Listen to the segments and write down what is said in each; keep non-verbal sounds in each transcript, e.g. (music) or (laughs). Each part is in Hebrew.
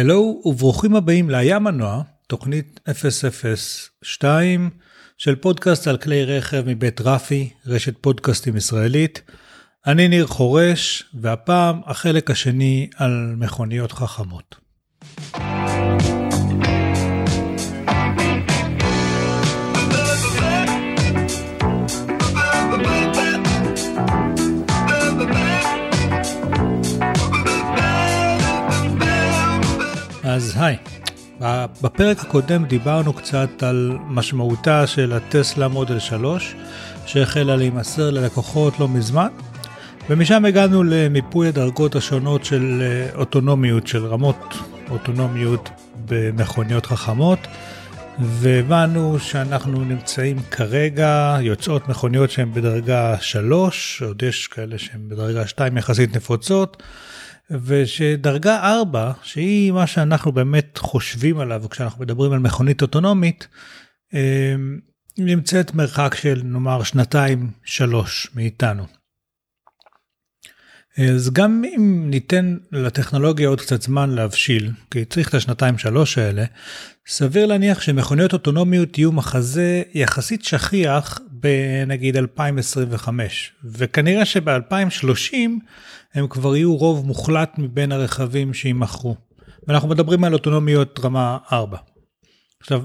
הלו וברוכים הבאים ל"היה מנוע", תוכנית 002 של פודקאסט על כלי רכב מבית רפי, רשת פודקאסטים ישראלית. אני ניר חורש, והפעם החלק השני על מכוניות חכמות. היי, בפרק הקודם דיברנו קצת על משמעותה של הטסלה מודל 3, שהחלה להימסר ללקוחות לא מזמן, ומשם הגענו למיפוי הדרגות השונות של אה, אוטונומיות, של רמות אוטונומיות במכוניות חכמות, והבנו שאנחנו נמצאים כרגע, יוצאות מכוניות שהן בדרגה 3, עוד יש כאלה שהן בדרגה 2 יחסית נפוצות. ושדרגה 4, שהיא מה שאנחנו באמת חושבים עליו כשאנחנו מדברים על מכונית אוטונומית, אמ, נמצאת מרחק של נאמר שנתיים שלוש מאיתנו. אז גם אם ניתן לטכנולוגיה עוד קצת זמן להבשיל, כי צריך את השנתיים שלוש האלה, סביר להניח שמכוניות אוטונומיות יהיו מחזה יחסית שכיח בנגיד 2025, וכנראה שב-2030 הם כבר יהיו רוב מוחלט מבין הרכבים שיימכרו. ואנחנו מדברים על אוטונומיות רמה 4. עכשיו,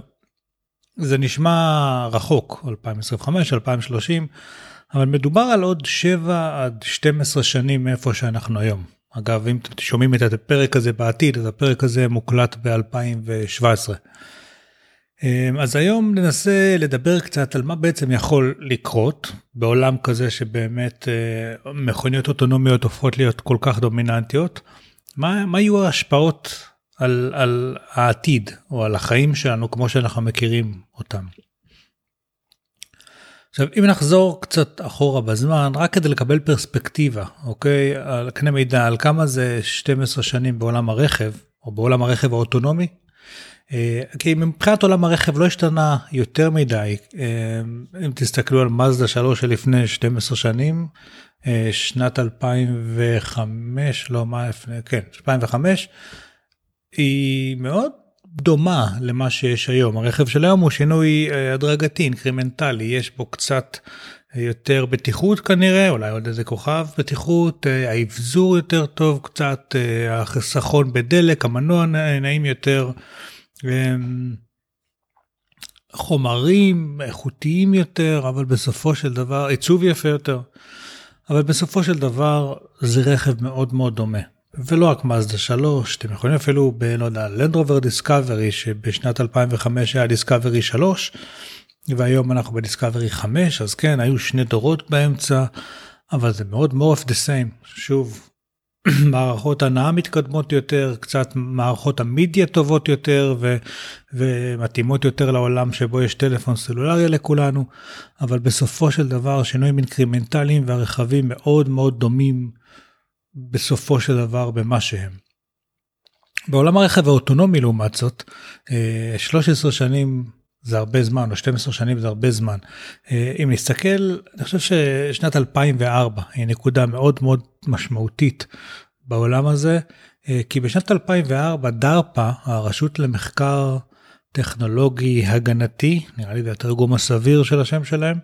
זה נשמע רחוק, 2025, 2030, אבל מדובר על עוד 7 עד 12 שנים מאיפה שאנחנו היום. אגב, אם אתם שומעים את הפרק הזה בעתיד, אז הפרק הזה מוקלט ב-2017. אמ, אז היום ננסה לדבר קצת על מה בעצם יכול לקרות בעולם כזה שבאמת אה, מכוניות אוטונומיות הופכות להיות כל כך דומיננטיות. מה, מה יהיו ההשפעות על, על העתיד או על החיים שלנו כמו שאנחנו מכירים אותם. עכשיו אם נחזור קצת אחורה בזמן רק כדי לקבל פרספקטיבה אוקיי על קנה מידע על כמה זה 12 שנים בעולם הרכב או בעולם הרכב האוטונומי כי מבחינת עולם הרכב לא השתנה יותר מדי. אה, אם תסתכלו על מזדה 3 שלפני 12 שנים אה, שנת 2005 לא מה לפני כן 2005 היא מאוד דומה למה שיש היום. הרכב של היום הוא שינוי הדרגתי incrementalי. יש בו קצת יותר בטיחות כנראה אולי עוד איזה כוכב בטיחות האבזור יותר טוב קצת החיסכון בדלק המנוע נעים יותר. חומרים איכותיים יותר, אבל בסופו של דבר, עיצוב יפה יותר, אבל בסופו של דבר זה רכב מאוד מאוד דומה. ולא רק מאזדה 3, אתם יכולים אפילו ב, לא יודע, לנדרובר דיסקאברי, שבשנת 2005 היה דיסקאברי 3, והיום אנחנו בדיסקאברי 5, אז כן, היו שני דורות באמצע, אבל זה מאוד more of the same. שוב, (clears throat) מערכות הנעה מתקדמות יותר, קצת מערכות המידיה טובות יותר ו, ומתאימות יותר לעולם שבו יש טלפון סלולרי לכולנו, אבל בסופו של דבר שינויים incrementalיים והרכבים מאוד מאוד דומים בסופו של דבר במה שהם. בעולם הרכב האוטונומי לעומת זאת, 13 אה, שנים זה הרבה זמן, או 12 שנים זה הרבה זמן. אה, אם נסתכל, אני חושב ששנת 2004 היא נקודה מאוד מאוד משמעותית בעולם הזה, אה, כי בשנת 2004 דרפ"א, הרשות למחקר טכנולוגי הגנתי, נראה לי זה התרגום הסביר של השם שלהם,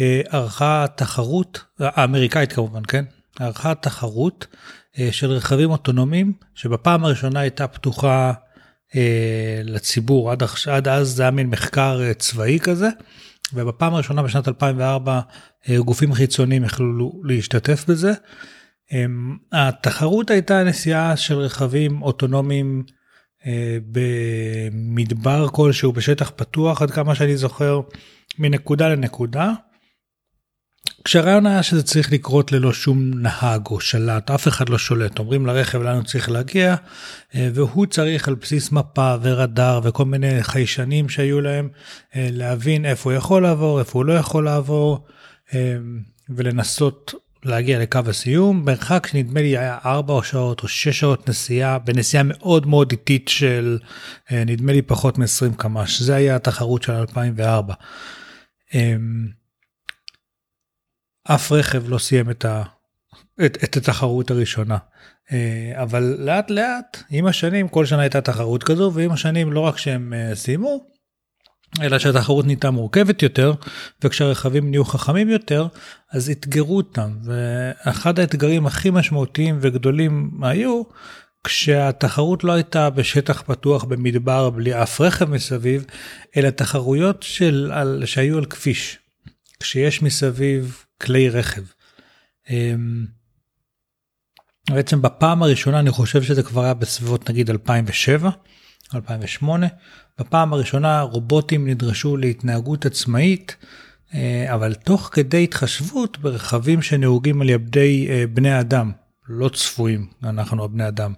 אה, ערכה תחרות, האמריקאית כמובן, כן? ערכה תחרות של רכבים אוטונומיים, שבפעם הראשונה הייתה פתוחה לציבור עד, עד אז זה היה מין מחקר אה, צבאי כזה ובפעם הראשונה בשנת 2004 אה, גופים חיצוניים יכלו להשתתף בזה. אה, התחרות הייתה נסיעה של רכבים אוטונומיים אה, במדבר כלשהו בשטח פתוח עד כמה שאני זוכר מנקודה לנקודה כשהרעיון היה שזה צריך לקרות ללא שום נהג או שלט, אף אחד לא שולט, אומרים לרכב לאן הוא צריך להגיע, אה, והוא צריך על בסיס מפה ורדאר וכל מיני חיישנים שהיו להם, אה, להבין איפה הוא יכול לעבור, איפה הוא לא יכול לעבור, אה, ולנסות להגיע לקו הסיום, מרחק שנדמה לי היה 4 שעות או 6 שעות נסיעה, בנסיעה מאוד מאוד איטית של נדמה לי פחות מ-20 קמ"ש, זה היה התחרות של 2004. אף רכב לא סיים את את, את התחרות הראשונה. אבל לאט לאט עם השנים כל שנה הייתה תחרות כזו ועם השנים לא רק שהם סיימו אלא שהתחרות נהייתה מורכבת יותר וכשהרכבים נהיו חכמים יותר אז אתגרו אותם ואחד האתגרים הכי משמעותיים וגדולים היו כשהתחרות לא הייתה בשטח פתוח במדבר בלי אף רכב מסביב אלא תחרויות של, על, שהיו על כביש כשיש מסביב כלי רכב. אמ, בעצם בפעם הראשונה אני חושב שזה כבר היה בסביבות נגיד 2007 2008 בפעם הראשונה רובוטים נדרשו להתנהגות עצמאית, אה, אבל תוך כדי התחשבות ברכבים שנהוגים על ידי אה, בני אדם, לא צפויים, אנחנו הבני אדם,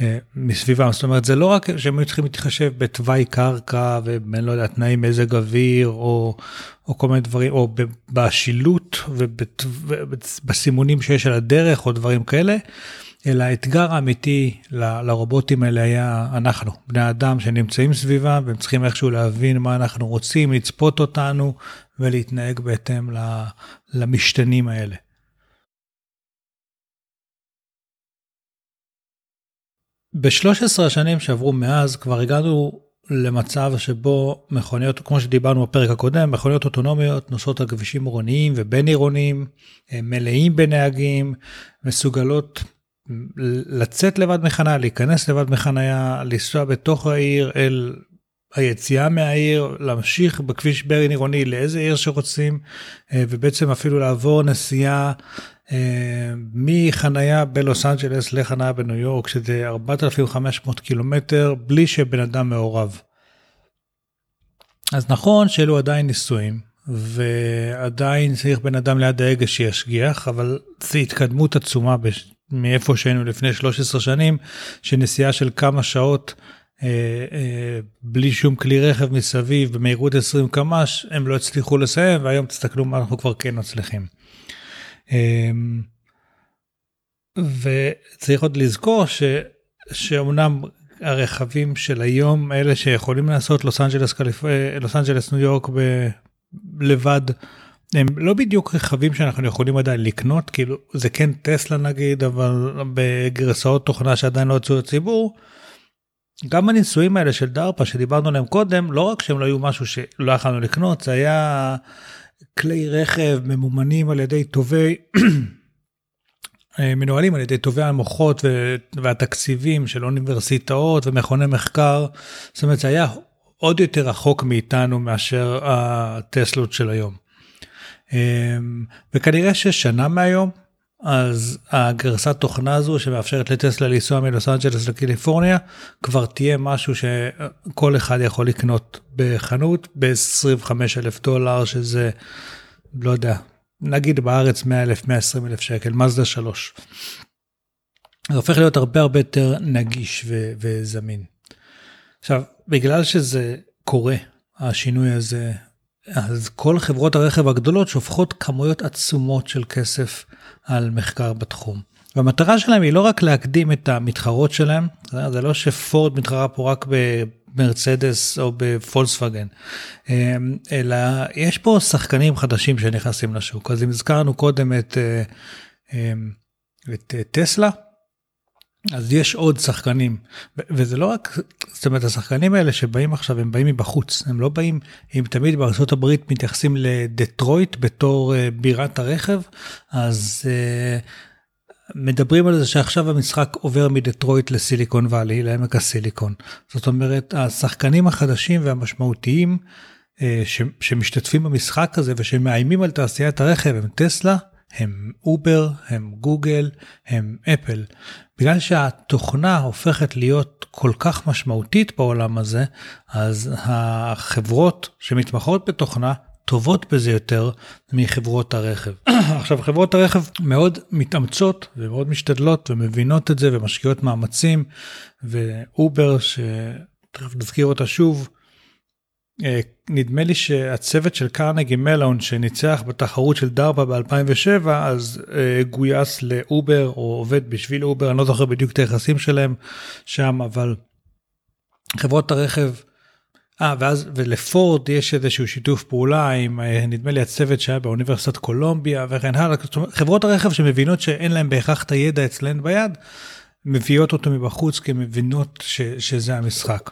אה, מסביבם. זאת אומרת, זה לא רק שהם היו צריכים להתחשב בתוואי קרקע ובין, לא יודע, תנאי מזג אוויר, או, או כל מיני דברים, או בשילוט ובסימונים שיש על הדרך, או דברים כאלה, אלא האתגר האמיתי ל, לרובוטים האלה היה אנחנו, בני אדם שנמצאים סביבם והם צריכים איכשהו להבין מה אנחנו רוצים, לצפות אותנו ולהתנהג בהתאם למשתנים האלה. ב-13 השנים שעברו מאז כבר הגענו למצב שבו מכוניות, כמו שדיברנו בפרק הקודם, מכוניות אוטונומיות נוסעות על כבישים עירוניים ובין עירוניים, מלאים בנהגים, מסוגלות לצאת לבד מחניה, להיכנס לבד מחניה, לנסוע בתוך העיר אל היציאה מהעיר, להמשיך בכביש בין עירוני לאיזה עיר שרוצים, אה, ובעצם אפילו לעבור נסיעה אה, מחניה בלוס אנג'לס לחניה בניו יורק, שזה 4,500 קילומטר, בלי שבן אדם מעורב. אז נכון שאלו עדיין ניסויים, ועדיין צריך בן אדם ליד ההגה שישגיח, אבל זו התקדמות עצומה מאיפה שהיינו לפני 13 שנים, שנסיעה של כמה שעות אה, אה, בלי שום כלי רכב מסביב במהירות 20 קמ"ש, הם לא הצליחו לסיים, והיום תסתכלו מה אנחנו כבר כן מצליחים. אה, וצריך עוד לזכור ש, שאומנם הרכבים של היום, אלה שיכולים לעשות לוס אנג'לס, קליפ... אה, לוס אנג'לס ניו יורק ב... לבד, הם לא בדיוק רכבים שאנחנו יכולים עדיין לקנות, כאילו זה כן טסלה נגיד, אבל בגרסאות תוכנה שעדיין לא יצאו לציבור. גם הניסויים האלה של דרפ"א שדיברנו עליהם קודם, לא רק שהם לא היו משהו שלא יכולנו לקנות, זה היה כלי רכב ממומנים על ידי טובי, (clears throat) מנוהלים על ידי טובי המוחות והתקציבים של אוניברסיטאות ומכוני מחקר. זאת אומרת, זה היה עוד יותר רחוק מאיתנו מאשר הטסלות של היום. אמ, וכנראה ששנה מהיום אז הגרסת תוכנה הזו שמאפשרת לטסלה לנסוע מלוס אנג'לס לקליפורניה כבר תהיה משהו שכל אחד יכול לקנות בחנות ב-25 אלף דולר שזה לא יודע נגיד בארץ 100 אלף 120 אלף שקל מזדה 3. זה הופך להיות הרבה הרבה יותר נגיש ו- וזמין. עכשיו בגלל שזה קורה השינוי הזה אז כל חברות הרכב הגדולות שופכות כמויות עצומות של כסף על מחקר בתחום. והמטרה שלהם היא לא רק להקדים את המתחרות שלהם, זה לא שפורד מתחרה פה רק במרצדס או בפולקסווגן, אמ, אלא יש פה שחקנים חדשים שנכנסים לשוק. אז אם הזכרנו קודם את, אה, אמ, את טסלה, אז יש עוד שחקנים וזה לא רק זאת אומרת השחקנים האלה שבאים עכשיו הם באים מבחוץ הם לא באים אם תמיד בארצות הברית מתייחסים לדטרויט בתור uh, בירת הרכב אז uh, מדברים על זה שעכשיו המשחק עובר מדטרויט לסיליקון וואלי לעמק הסיליקון זאת אומרת השחקנים החדשים והמשמעותיים uh, ש, שמשתתפים במשחק הזה ושמאיימים על תעשיית הרכב הם טסלה הם אובר, הם גוגל, הם אפל. בגלל שהתוכנה הופכת להיות כל כך משמעותית בעולם הזה, אז החברות שמתמחות בתוכנה טובות בזה יותר מחברות הרכב. (clears throat) עכשיו חברות הרכב מאוד מתאמצות ומאוד משתדלות ומבינות את זה ומשקיעות מאמצים ואובר שתכף נזכיר אותה שוב נדמה לי שהצוות של קרנגי מלון שניצח בתחרות של דרפ"א ב-2007 אז אה, גויס לאובר או עובד בשביל אובר אני לא זוכר בדיוק את היחסים שלהם שם אבל חברות הרכב אה, ואז, ולפורד יש איזשהו שיתוף פעולה עם, אה, נדמה לי, הצוות שהיה באוניברסיטת קולומביה וכן הלאה. חברות הרכב שמבינות שאין להן בהכרח את הידע אצלן ביד, מביאות אותו מבחוץ כי מבינות ש, שזה המשחק.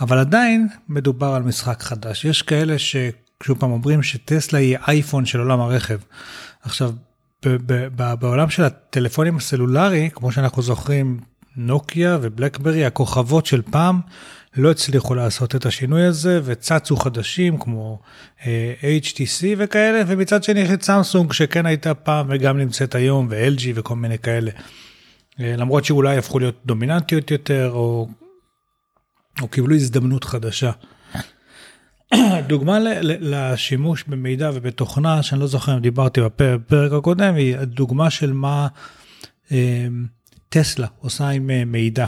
אבל עדיין מדובר על משחק חדש. יש כאלה ששוב פעם אומרים שטסלה היא אייפון של עולם הרכב. עכשיו, בעולם של הטלפונים הסלולרי, כמו שאנחנו זוכרים, נוקיה ובלקברי, הכוכבות של פעם, לא הצליחו לעשות את השינוי הזה וצצו חדשים כמו uh, אה, HTC וכאלה, ומצד שני יש את סמסונג שכן הייתה פעם וגם נמצאת היום, ו-LG וכל מיני כאלה. Uh, למרות שאולי הפכו להיות דומיננטיות יותר, או, או קיבלו הזדמנות חדשה. דוגמה לשימוש במידע ובתוכנה, שאני לא זוכר אם דיברתי בפרק הקודם, היא דוגמה של מה אה, טסלה עושה עם אה, מידע.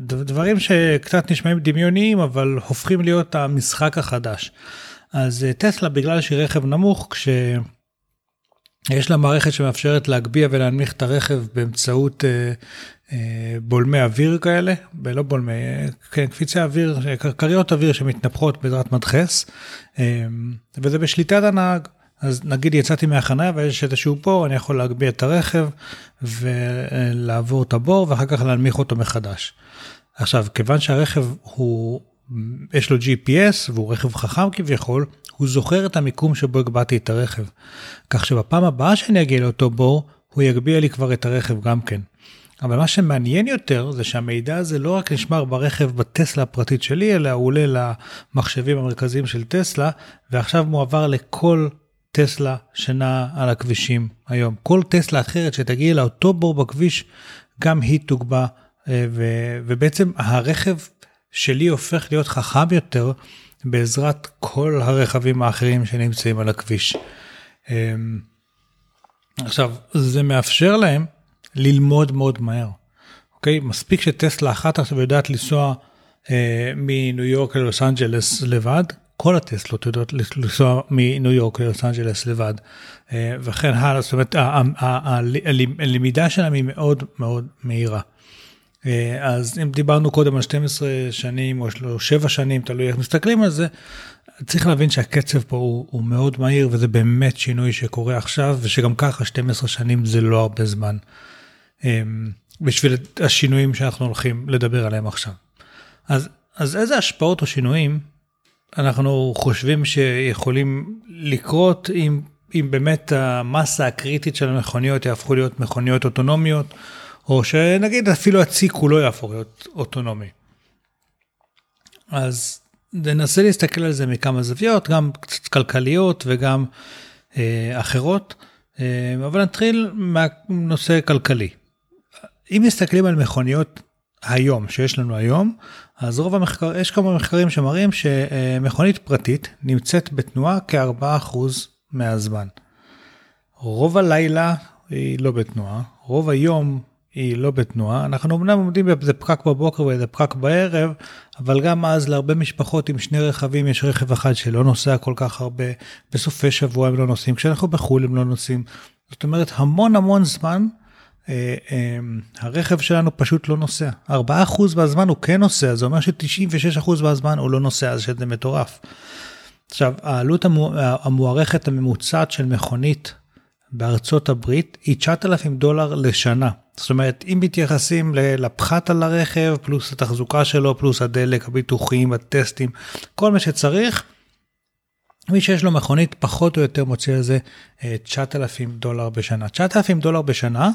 דברים שקצת נשמעים דמיוניים, אבל הופכים להיות המשחק החדש. אז אה, טסלה, בגלל שהיא רכב נמוך, כש... יש לה מערכת שמאפשרת להגביה ולהנמיך את הרכב באמצעות אה, אה, בולמי אוויר כאלה, לא בולמי, אה, כן, קפיצי אוויר, קרקריות אוויר שמתנפחות בעזרת מדחס, אה, וזה בשליטת הנהג. אז נגיד יצאתי מהחניה ויש איזשהו בור, אני יכול להגביה את הרכב ולעבור את הבור ואחר כך להנמיך אותו מחדש. עכשיו, כיוון שהרכב הוא, יש לו GPS והוא רכב חכם כביכול, הוא זוכר את המיקום שבו הגבהתי את הרכב. כך שבפעם הבאה שאני אגיע לאותו בור, הוא יגביה לי כבר את הרכב גם כן. אבל מה שמעניין יותר זה שהמידע הזה לא רק נשמר ברכב בטסלה הפרטית שלי, אלא הוא עולה למחשבים המרכזיים של טסלה, ועכשיו מועבר לכל טסלה שנעה על הכבישים היום. כל טסלה אחרת שתגיע לאותו בור בכביש, גם היא תוגבה, אה, ובעצם הרכב שלי הופך להיות חכם יותר בעזרת כל הרכבים האחרים שנמצאים על הכביש. אמ, עכשיו, זה מאפשר להם ללמוד מאוד מהר. אוקיי? מספיק שטסלה אחת עכשיו יודעת לנסוע אה, מניו יורק ללוס אנג'לס לבד, כל הטסלות יודעות לנסוע מניו יורק ללוס אנג'לס לבד, אה, וכן הלאה, זאת אומרת, הלמידה שלהם היא מאוד מאוד מהירה. אה, אז אם דיברנו קודם על 12 שנים או 7 שנים, תלוי איך מסתכלים על זה, צריך להבין שהקצב פה הוא, הוא מאוד מהיר וזה באמת שינוי שקורה עכשיו, ושגם ככה 12 שנים זה לא הרבה זמן. אמ, בשביל השינויים שאנחנו הולכים לדבר עליהם עכשיו. אז, אז איזה השפעות או שינויים אנחנו חושבים שיכולים לקרות אם, אם באמת המסה הקריטית של המכוניות יהפכו להיות מכוניות אוטונומיות, או שנגיד אפילו הצי כולו יהפוך להיות אוטונומי. אז ננסה להסתכל על זה מכמה זוויות, גם קצת כלכליות וגם אה, אחרות, אה, אבל נתחיל מהנושא כלכלי. אם מסתכלים על מכוניות היום, שיש לנו היום, אז רוב המחקר, יש כמה מחקרים שמראים שמכונית פרטית נמצאת בתנועה כ-4% מהזמן. רוב הלילה היא לא בתנועה, רוב היום היא לא בתנועה. אנחנו אמנם עומדים באיזה פקק בבוקר ואיזה פקק בערב, אבל גם אז להרבה משפחות עם שני רכבים יש רכב אחד שלא נוסע כל כך הרבה, בסופי שבוע הם לא נוסעים, כשאנחנו בחו"ל הם לא נוסעים. זאת אומרת המון המון זמן אה, אה, הרכב שלנו פשוט לא נוסע. 4% מהזמן הוא כן נוסע, זה אומר ש-96% מהזמן הוא לא נוסע, אז שזה מטורף. עכשיו, העלות המוערכת הממוצעת של מכונית בארצות הברית היא 9,000 דולר לשנה. זאת אומרת, אם מתייחסים לפחת על הרכב, פלוס התחזוקה שלו, פלוס הדלק, הביטוחים, הטסטים, כל מה שצריך, מי שיש לו מכונית פחות או יותר מוציא על זה 9,000 דולר בשנה. 9,000 דולר בשנה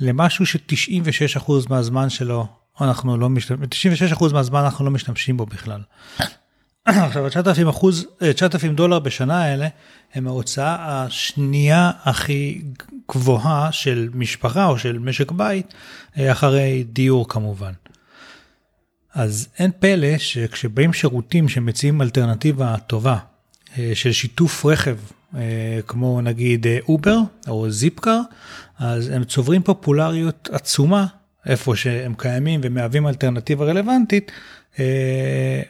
למשהו ש-96% מהזמן שלו אנחנו לא משתמשים, 96% מהזמן אנחנו לא משתמשים בו בכלל. עכשיו, 9,000 אחוז, 9,000 דולר בשנה האלה הם ההוצאה השנייה הכי גבוהה של משפחה או של משק בית, אה, אחרי דיור כמובן. אז אין פלא שכשבאים שירותים שמציעים אלטרנטיבה טובה אה, של שיתוף רכב, אה, כמו נגיד אובר או זיפקר, אז הם צוברים פופולריות עצומה איפה שהם קיימים ומהווים אלטרנטיבה רלוונטית אה,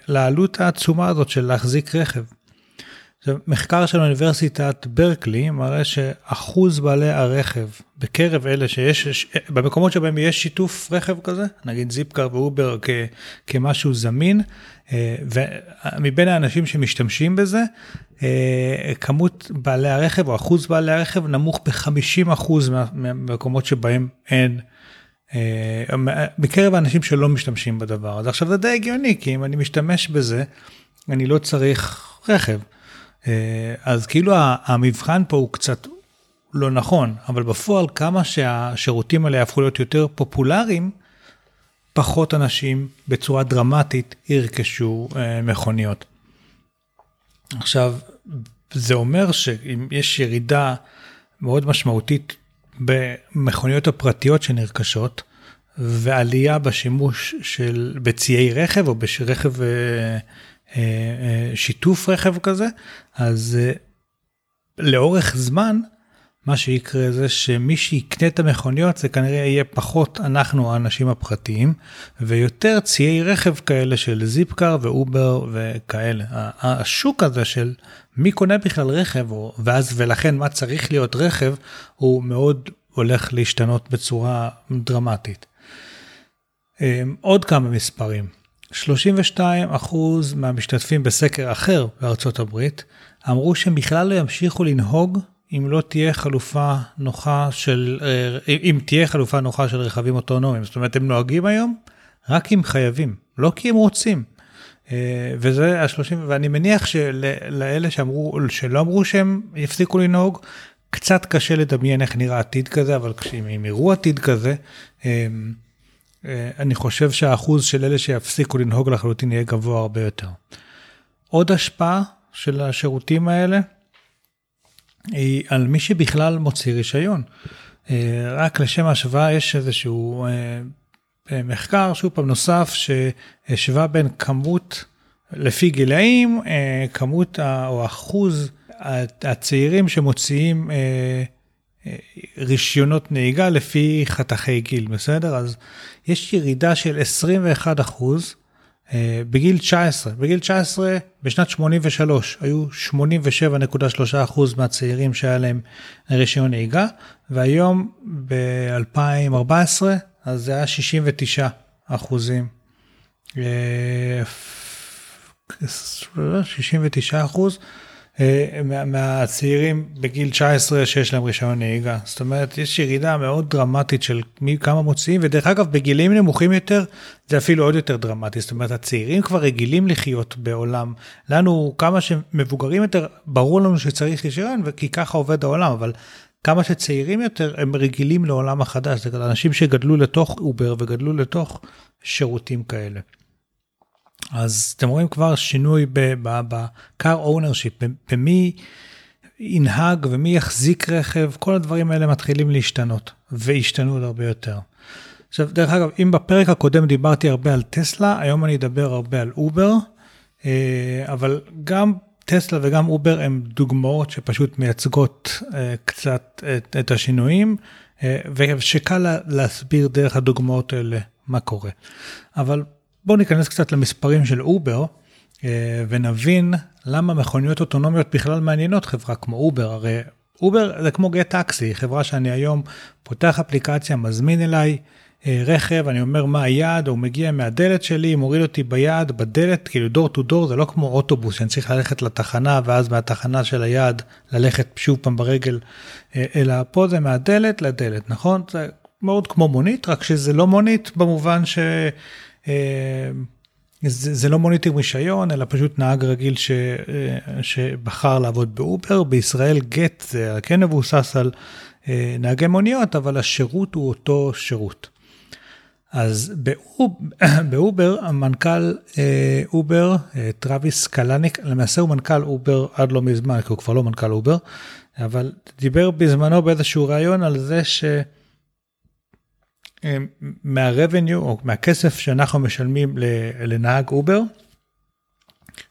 לעלות העצומה הזאת של להחזיק רכב. מחקר של אוניברסיטת ברקלי מראה שאחוז בעלי הרכב בקרב אלה שיש, במקומות שבהם יש שיתוף רכב כזה, נגיד זיפקר ואובר כ, כמשהו זמין, אה, ומבין האנשים שמשתמשים בזה, אה, כמות בעלי הרכב או אחוז בעלי הרכב נמוך ב-50% מהמקומות שבהם אין. אה, בקרב האנשים שלא משתמשים בדבר הזה. עכשיו זה די הגיוני, כי אם אני משתמש בזה, אני לא צריך רכב. אה, אז כאילו המבחן פה הוא קצת לא נכון, אבל בפועל כמה שהשירותים האלה יהפכו להיות יותר פופולריים, פחות אנשים בצורה דרמטית ירכשו אה, מכוניות. עכשיו, זה אומר שאם יש ירידה מאוד משמעותית במכוניות הפרטיות שנרכשות, ועלייה בשימוש של בציי רכב או ברכב אה, אה, אה, שיתוף רכב כזה, אז לאורך זמן, מה שיקרה זה שמי שיקנה את המכוניות זה כנראה יהיה פחות אנחנו האנשים הפרטיים ויותר ציי רכב כאלה של זיפקר ואובר וכאלה. השוק הזה של מי קונה בכלל רכב ואז ולכן מה צריך להיות רכב הוא מאוד הולך להשתנות בצורה דרמטית. עוד כמה מספרים. 32 אחוז מהמשתתפים בסקר אחר בארצות הברית אמרו שהם בכלל לא ימשיכו לנהוג אם לא תהיה חלופה נוחה של, אה, אם תהיה חלופה נוחה של רכבים אוטונומיים. זאת אומרת, הם נוהגים היום רק אם חייבים, לא כי הם רוצים. אה, וזה השלושים, ואני מניח שלאלה שאמרו, שלא אמרו שהם יפסיקו לנהוג, קצת קשה לדמיין איך נראה עתיד כזה, אבל כשהם יראו עתיד כזה, אה, אני חושב שהאחוז של אלה שיפסיקו לנהוג לחלוטין יהיה גבוה הרבה יותר. עוד השפעה של השירותים האלה היא על מי שבכלל מוציא רישיון. אה, רק לשם השוואה יש איזשהו אה, מחקר, שוב פעם נוסף, שהשווה בין כמות, לפי גילאים, כמות או אחוז הצעירים שמוציאים רישיונות נהיגה לפי חתכי גיל, בסדר? אז יש ירידה של 21 אחוז אה, בגיל 19. בגיל 19, בשנת 83, היו 87.3 אחוז מהצעירים שהיה להם רישיון נהיגה, והיום ב-2014, אז זה היה 69 אחוזים. 69 אחוז. אה, מהצעירים בגיל 19 שיש להם רישיון נהיגה. זאת אומרת, יש ירידה מאוד דרמטית של כמה מוציאים, ודרך אגב, בגילים נמוכים יותר, זה אפילו עוד יותר דרמטי. זאת אומרת, הצעירים כבר רגילים לחיות בעולם. לנו, כמה שמבוגרים יותר, ברור לנו שצריך רישיון, כי ככה עובד העולם, אבל כמה שצעירים יותר, הם רגילים לעולם החדש. זה אנשים שגדלו לתוך אובר וגדלו לתוך שירותים כאלה. אז אתם רואים כבר שינוי ב-car ownership, במי ינהג ומי יחזיק רכב, כל הדברים האלה מתחילים להשתנות, והשתנו עוד הרבה יותר. עכשיו, דרך אגב, אם בפרק הקודם דיברתי הרבה על טסלה, היום אני אדבר הרבה על אובר, אה, אבל גם טסלה וגם אובר הם דוגמאות שפשוט מייצגות אה, קצת את, את השינויים, אה, ושקל להסביר דרך הדוגמאות האלה מה קורה. אבל בואו ניכנס קצת למספרים של אובר אה, ונבין למה מכוניות אוטונומיות בכלל מעניינות חברה כמו אובר. הרי אובר זה כמו גט טקסי, חברה שאני היום פותח אפליקציה, מזמין אליי אה, רכב, אני אומר מה היעד, הוא מגיע מהדלת שלי, מוריד אותי ביעד, בדלת, כאילו door to door, זה לא כמו אוטובוס שאני צריך ללכת לתחנה ואז מהתחנה של היעד ללכת שוב פעם ברגל, אה, אלא פה זה מהדלת לדלת, נכון? זה מאוד כמו מונית, רק שזה לא מונית במובן ש... אה, זה, זה לא מונית רישיון, אלא פשוט נהג רגיל ש, אה, שבחר לעבוד באובר. בישראל גט זה כן מבוסס על אה, נהגי מוניות, אבל השירות הוא אותו שירות. אז באוב, (coughs) באובר, המנכ"ל אובר, טרוויס קלניק, למעשה הוא מנכ"ל אובר עד לא מזמן, כי הוא כבר לא מנכ"ל אובר, אבל דיבר בזמנו באיזשהו ראיון על זה ש... מה-revenue או מהכסף שאנחנו משלמים לנהג אובר,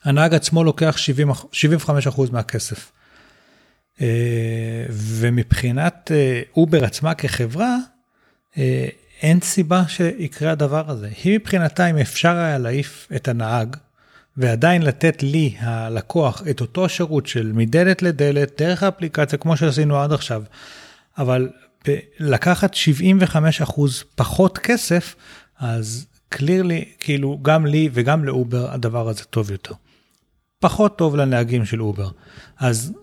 הנהג עצמו לוקח 70, 75% מהכסף. אה, ומבחינת אה, אובר עצמה כחברה, אה, אין סיבה שיקרה הדבר הזה. היא מבחינתה, אם אפשר היה להעיף את הנהג ועדיין לתת לי, הלקוח, את אותו שירות של מדלת לדלת, דרך האפליקציה, כמו שעשינו עד עכשיו, אבל לקחת 75% פחות כסף, אז clearly, כאילו, גם לי וגם לאובר הדבר הזה טוב יותר. פחות טוב לנהגים של אובר. אז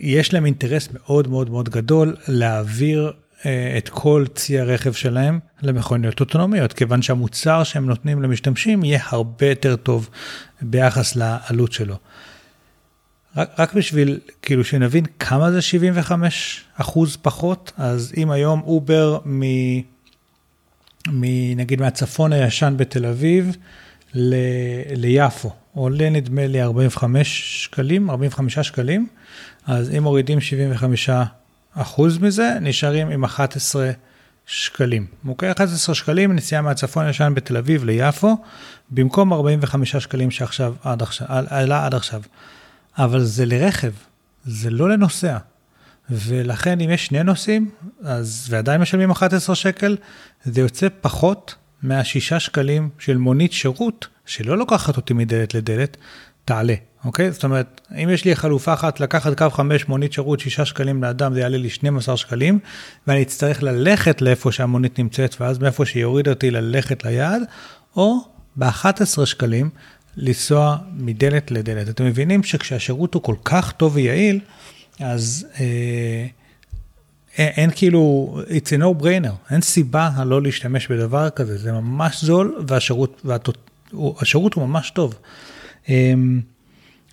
יש להם אינטרס מאוד מאוד מאוד גדול להעביר אה, את כל צי הרכב שלהם למכוניות אוטונומיות, כיוון שהמוצר שהם נותנים למשתמשים יהיה הרבה יותר טוב ביחס לעלות שלו. רק, רק בשביל כאילו שנבין כמה זה 75 אחוז פחות, אז אם היום אובר מ... מ... נגיד מהצפון הישן בתל אביב ל... ליפו, עולה נדמה לי 45 שקלים, 45 שקלים, אז אם מורידים 75 אחוז מזה, נשארים עם 11 שקלים. אוקיי? 11 שקלים נסיעה מהצפון הישן בתל אביב ליפו, במקום 45 שקלים שעכשיו עד עכשיו, עלה עד עכשיו. אבל זה לרכב, זה לא לנוסע. ולכן אם יש שני נוסעים, אז ועדיין משלמים 11 שקל, זה יוצא פחות מהשישה שקלים של מונית שירות, שלא לוקחת אותי מדלת לדלת, תעלה, אוקיי? זאת אומרת, אם יש לי חלופה אחת לקחת קו 5 מונית שירות 6 שקלים לאדם, זה יעלה לי 12 שקלים, ואני אצטרך ללכת לאיפה שהמונית נמצאת, ואז מאיפה שיוריד אותי ללכת ליעד, או ב-11 שקלים לנסוע מדלת לדלת. אתם מבינים שכשהשירות הוא כל כך טוב ויעיל, אז אה, אין כאילו, it's a no brainer, אין סיבה לא להשתמש בדבר כזה, זה ממש זול והשירות, והתות, השירות הוא ממש טוב. אה,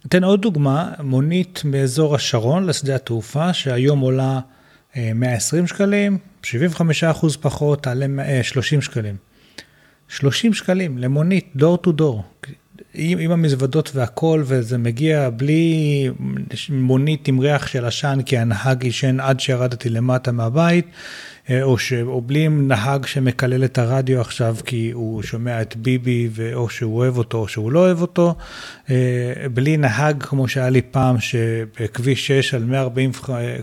אתן עוד דוגמה, מונית מאזור השרון לשדה התעופה, שהיום עולה 120 אה, שקלים, 75 אחוז פחות, תעלה 30 שקלים. 30 שקלים למונית, דור טו דור. עם, עם המזוודות והכל, וזה מגיע בלי מונית עם ריח של עשן, כי הנהג עישן עד שירדתי למטה מהבית, אה, או, ש, או בלי נהג שמקלל את הרדיו עכשיו, כי הוא שומע את ביבי, או שהוא אוהב אותו או שהוא לא אוהב אותו, אה, בלי נהג כמו שהיה לי פעם, שבכביש 6 על 140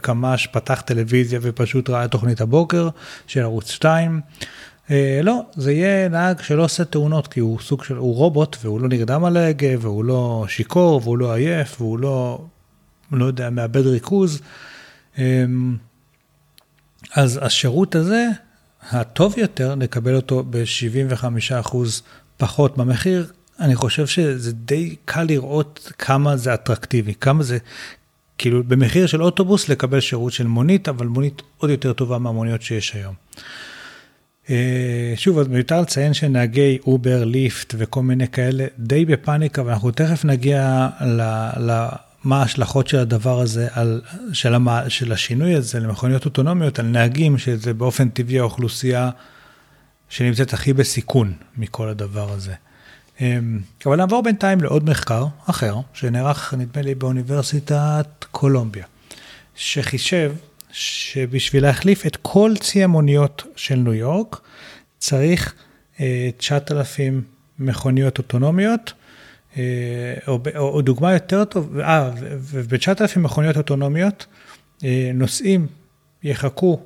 קמ"ש פתח טלוויזיה ופשוט ראה תוכנית הבוקר של ערוץ 2. אה, לא, זה יהיה נהג שלא עושה תאונות, כי הוא סוג של, הוא רובוט, והוא לא נרדם על ההגה, והוא לא שיכור, והוא לא עייף, והוא לא, לא יודע, מאבד ריכוז. אה, אז השירות הזה, הטוב יותר, נקבל אותו ב-75% פחות במחיר. אני חושב שזה די קל לראות כמה זה אטרקטיבי, כמה זה, כאילו במחיר של אוטובוס לקבל שירות של מונית, אבל מונית עוד יותר טובה מהמוניות שיש היום. אה, שוב, אז מיותר לציין שנהגי אובר, ליפט וכל מיני כאלה די בפאניקה, ואנחנו תכף נגיע למה ההשלכות של הדבר הזה, על, של, המ, של השינוי הזה למכוניות אוטונומיות, על נהגים, שזה באופן טבעי האוכלוסייה שנמצאת הכי בסיכון מכל הדבר הזה. אה, אבל נעבור בינתיים לעוד מחקר אחר, שנערך נדמה לי באוניברסיטת קולומביה, שחישב שבשביל להחליף את כל צי המוניות של ניו יורק, צריך 9,000 אה, מכוניות אוטונומיות, אה, או, או, או דוגמה יותר טוב, אה, וב-9,000 מכוניות אוטונומיות, אה, נוסעים יחכו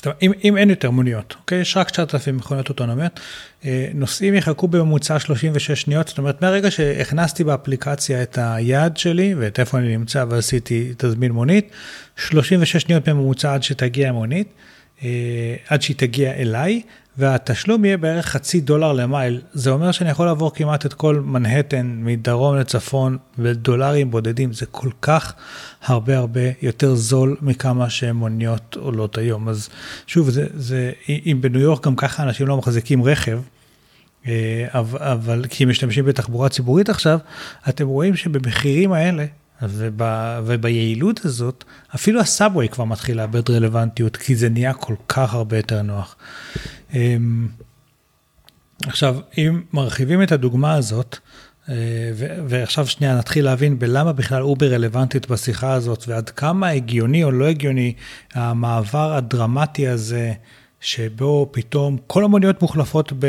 זאת אומרת, אם, אם אין יותר מוניות, אוקיי? יש רק 9,000 מכוניות אוטונומיות, אה, נוסעים יחכו בממוצע 36 שניות, זאת אומרת, מהרגע שהכנסתי באפליקציה את היעד שלי ואת איפה אני נמצא ועשיתי תזמין מונית, 36 שניות בממוצע עד שתגיע המונית, עד שהיא תגיע אליי, והתשלום יהיה בערך חצי דולר למייל. זה אומר שאני יכול לעבור כמעט את כל מנהטן מדרום לצפון בדולרים בודדים. זה כל כך הרבה הרבה יותר זול מכמה שמוניות עולות היום. אז שוב, זה, זה, אם בניו יורק גם ככה אנשים לא מחזיקים רכב, אה, אבל, כי משתמשים בתחבורה ציבורית עכשיו, אתם רואים שבמחירים האלה, וב, וביעילות הזאת, אפילו הסאבווי כבר מתחיל לאבד רלוונטיות, כי זה נהיה כל כך הרבה יותר נוח. אמ, עכשיו, אם מרחיבים את הדוגמה הזאת, אה, ועכשיו שנייה נתחיל להבין בלמה בכלל אובר רלוונטית בשיחה הזאת, ועד כמה הגיוני או לא הגיוני המעבר הדרמטי הזה, שבו פתאום כל המוניות מוחלפות ב,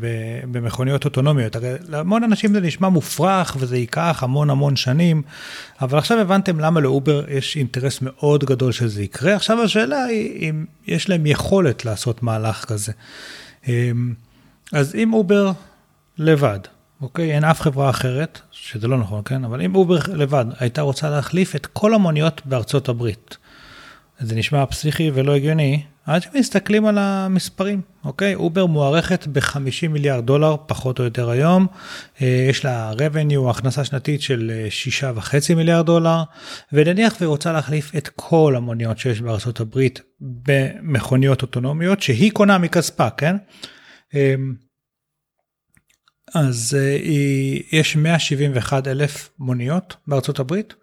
ב, במכוניות אוטונומיות. הרי להמון אנשים זה נשמע מופרך וזה ייקח המון המון שנים, אבל עכשיו הבנתם למה לאובר יש אינטרס מאוד גדול שזה יקרה. עכשיו השאלה היא אם יש להם יכולת לעשות מהלך כזה. אמ, אז אם אובר לבד, אוקיי? אין אף חברה אחרת, שזה לא נכון, כן? אבל אם אובר לבד הייתה רוצה להחליף את כל המוניות בארצות הברית, זה נשמע פסיכי ולא הגיוני, עד שמסתכלים על המספרים, אוקיי? אובר מוערכת ב-50 מיליארד דולר, פחות או יותר היום. אה, יש לה revenue, הכנסה שנתית של 6.5 מיליארד דולר, ונניח והיא רוצה להחליף את כל המוניות שיש בארצות הברית במכוניות אוטונומיות, שהיא קונה מכספה, כן? אמ, אז אה, יש 171 אלף מוניות בארצות הברית.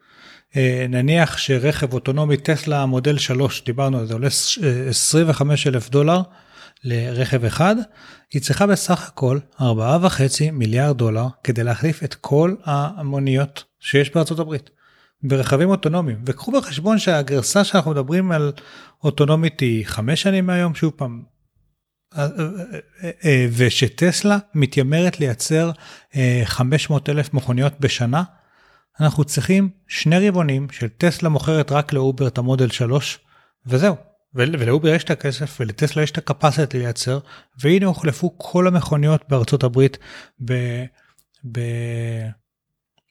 אה, נניח שרכב אוטונומי טסלה מודל 3, דיברנו על זה, עולה 25 אלף דולר לרכב אחד, היא צריכה בסך הכל 4.5 מיליארד דולר כדי להחליף את כל המוניות שיש בארצות הברית. ברכבים אוטונומיים וקחו בחשבון שהגרסה שאנחנו מדברים על אוטונומית היא 5 שנים מהיום שוב פעם אה, אה, אה, ושטסלה מתיימרת לייצר 500 אלף מכוניות בשנה, אנחנו צריכים שני רבעונים של טסלה מוכרת רק לאובר את המודל 3, וזהו. ולאובר יש את הכסף ולטסלה יש את הקפסיטי לייצר, והנה הוחלפו כל המכוניות בארצות הברית ב... ב...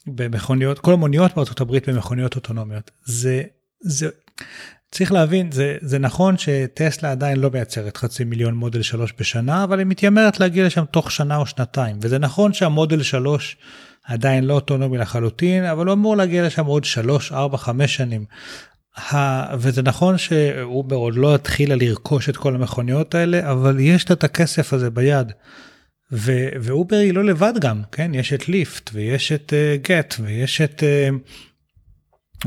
במכוניות, כל המוניות בארצות הברית במכוניות אוטונומיות. זה, זה, צריך להבין, זה, זה נכון שטסלה עדיין לא מייצרת חצי מיליון מודל 3 בשנה, אבל היא מתיימרת להגיע לשם תוך שנה או שנתיים. וזה נכון שהמודל 3 עדיין לא אוטונומי לחלוטין, אבל הוא אמור להגיע לשם עוד 3, 4, 5 שנים. ה... וזה נכון שאובר עוד לא התחילה לרכוש את כל המכוניות האלה, אבל יש את הכסף הזה ביד. ו... ואובר היא לא לבד גם, כן? יש את ליפט, ויש את גט, uh, ויש את... Uh,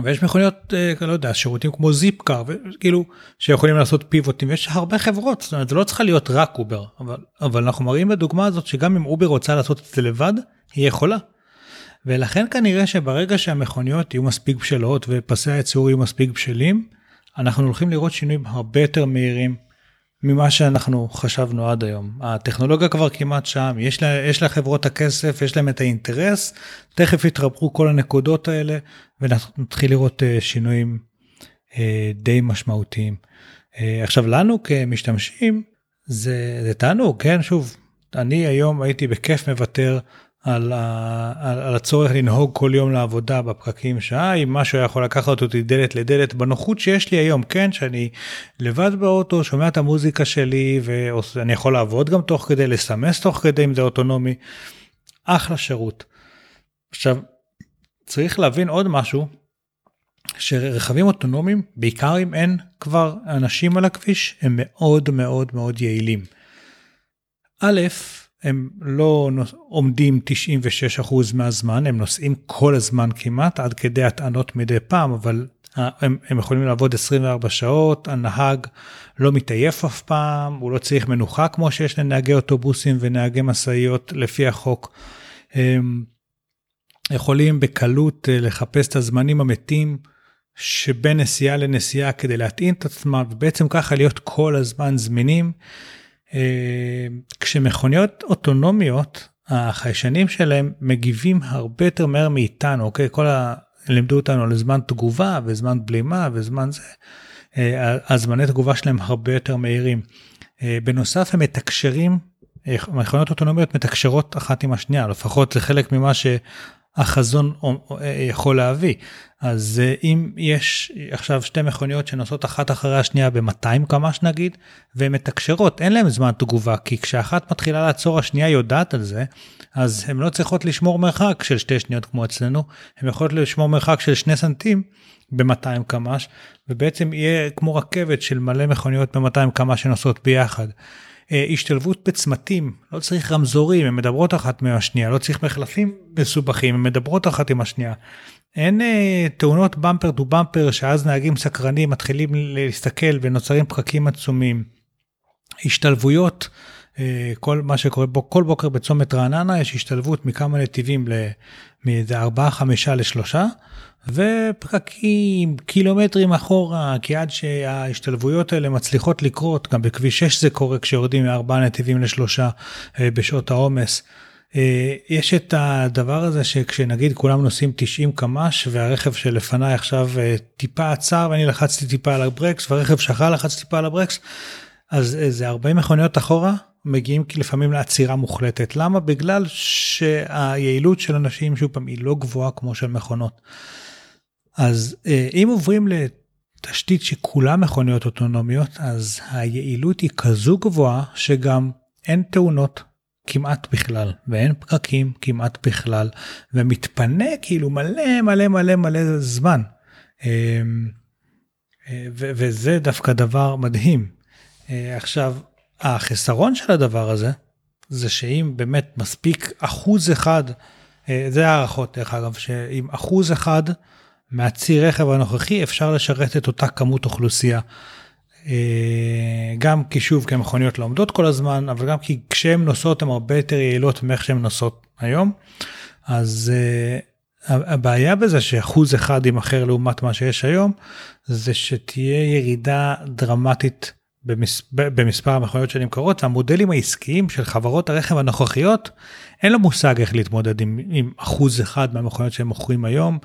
ויש מכוניות, אה, לא יודע, שירותים כמו זיפקר, כאילו, שיכולים לעשות פיבוטים, יש הרבה חברות, זאת אומרת, זה לא צריכה להיות רק אובר, אבל, אבל אנחנו מראים בדוגמה הזאת שגם אם אובר רוצה לעשות את זה לבד, היא יכולה. ולכן כנראה שברגע שהמכוניות יהיו מספיק בשלות ופסי הייצור יהיו מספיק בשלים, אנחנו הולכים לראות שינויים הרבה יותר מהירים ממה שאנחנו חשבנו עד היום. הטכנולוגיה כבר כמעט שם, יש, לה, יש לחברות הכסף, יש להם את האינטרס, תכף יתרפרו כל הנקודות האלה ונתחיל לראות uh, שינויים uh, די משמעותיים. Uh, עכשיו לנו כמשתמשים זה, זה תענוג, כן? שוב, אני היום הייתי בכיף מוותר על, ה, על, על הצורך לנהוג כל יום לעבודה בפקקים שעה, אם משהו היה יכול לקחת אותי דלת לדלת בנוחות שיש לי היום, כן, שאני לבד באוטו, שומע את המוזיקה שלי ואני יכול לעבוד גם תוך כדי, לסמס תוך כדי אם זה אוטונומי, אחלה שירות. עכשיו, צריך להבין עוד משהו, שרכבים אוטונומיים, בעיקר אם אין כבר אנשים על הכביש, הם מאוד מאוד מאוד יעילים. א', הם לא עומדים 96% מהזמן, הם נוסעים כל הזמן כמעט, עד כדי הטענות מדי פעם, אבל הם, הם יכולים לעבוד 24 שעות, הנהג לא מתעייף אף פעם, הוא לא צריך מנוחה כמו שיש לנהגי אוטובוסים ונהגי משאיות לפי החוק. הם יכולים בקלות אה, לחפש את הזמנים המתים שבין נסיעה לנסיעה כדי להתאים את עצמם, ובעצם ככה להיות כל הזמן זמינים. אה, כשמכוניות אוטונומיות, החיישנים שלהם מגיבים הרבה יותר מהר מאיתנו, אוקיי? כל ה... לימדו אותנו על זמן תגובה וזמן בלימה וזמן זה, אה, הזמני תגובה שלהם הרבה יותר מהירים. אה, בנוסף הם מתקשרים, מכוניות אוטונומיות מתקשרות אחת עם השנייה, לפחות זה חלק ממה. החזון יכול להביא. אז אה, אם יש עכשיו שתי מכוניות שנוסעות אחת אחרי השנייה ב-200 קמ"ש נגיד, והן מתקשרות, אין להן זמן תגובה, כי כשאחת מתחילה לעצור השנייה יודעת על זה, אז הן לא צריכות לשמור מרחק של שתי שניות כמו אצלנו, הן יכולות לשמור מרחק של שני סנטים ב-200 קמ"ש, ובעצם יהיה כמו רכבת של מלא מכוניות ב-200 קמ"ש שנוסעות ביחד. אה, השתלבות בצמתים, לא צריך רמזורים, הן מדברות אחת מהשנייה, לא צריך מחלפים מסובכים, הן מדברות אחת עם השנייה. אין אה, תאונות במפר טו במפר שאז נהגים סקרנים מתחילים להסתכל ונוצרים פקקים עצומים. השתלבויות, כל מה שקורה בו כל בוקר בצומת רעננה יש השתלבות מכמה נתיבים מאיזה ארבעה חמישה לשלושה. ופקקים קילומטרים אחורה, כי עד שההשתלבויות האלה מצליחות לקרות, גם בכביש 6 זה קורה כשיורדים מארבעה נתיבים לשלושה אה, בשעות העומס. אה, יש את הדבר הזה שכשנגיד כולם נוסעים 90 קמ"ש והרכב שלפניי עכשיו אה, טיפה עצר ואני לחצתי טיפה על הברקס והרכב שחל לחץ טיפה על הברקס, אז זה 40 מכוניות אחורה מגיעים לפעמים לעצירה מוחלטת. למה? בגלל שהיעילות של אנשים, שוב פעם, היא לא גבוהה כמו של מכונות. אז אה, אם עוברים לתשתית שכולה מכוניות אוטונומיות, אז היעילות היא כזו גבוהה שגם אין תאונות כמעט בכלל, ואין פקקים כמעט בכלל, ומתפנה כאילו מלא מלא מלא מלא זמן. אמ, אה, וזה דווקא דבר מדהים. אה, עכשיו, החסרון של הדבר הזה, זה שאם באמת מספיק אחוז אחד, אה, זה הערכות דרך אגב, שאם אחוז אחד מהצי רכב הנוכחי אפשר לשרת את אותה כמות אוכלוסייה. גם כי שוב, כי המכוניות לא עומדות כל הזמן, אבל גם כי כשהן נוסעות הן הרבה יותר יעילות מאיך שהן נוסעות היום. אז הבעיה בזה שאחוז אחד יימכר לעומת מה שיש היום, זה שתהיה ירידה דרמטית במס... במספר המכוניות שנמכרות, והמודלים העסקיים של חברות הרכב הנוכחיות, אין לו מושג איך להתמודד עם, עם אחוז אחד מהמכוניות שהם מוכרים היום,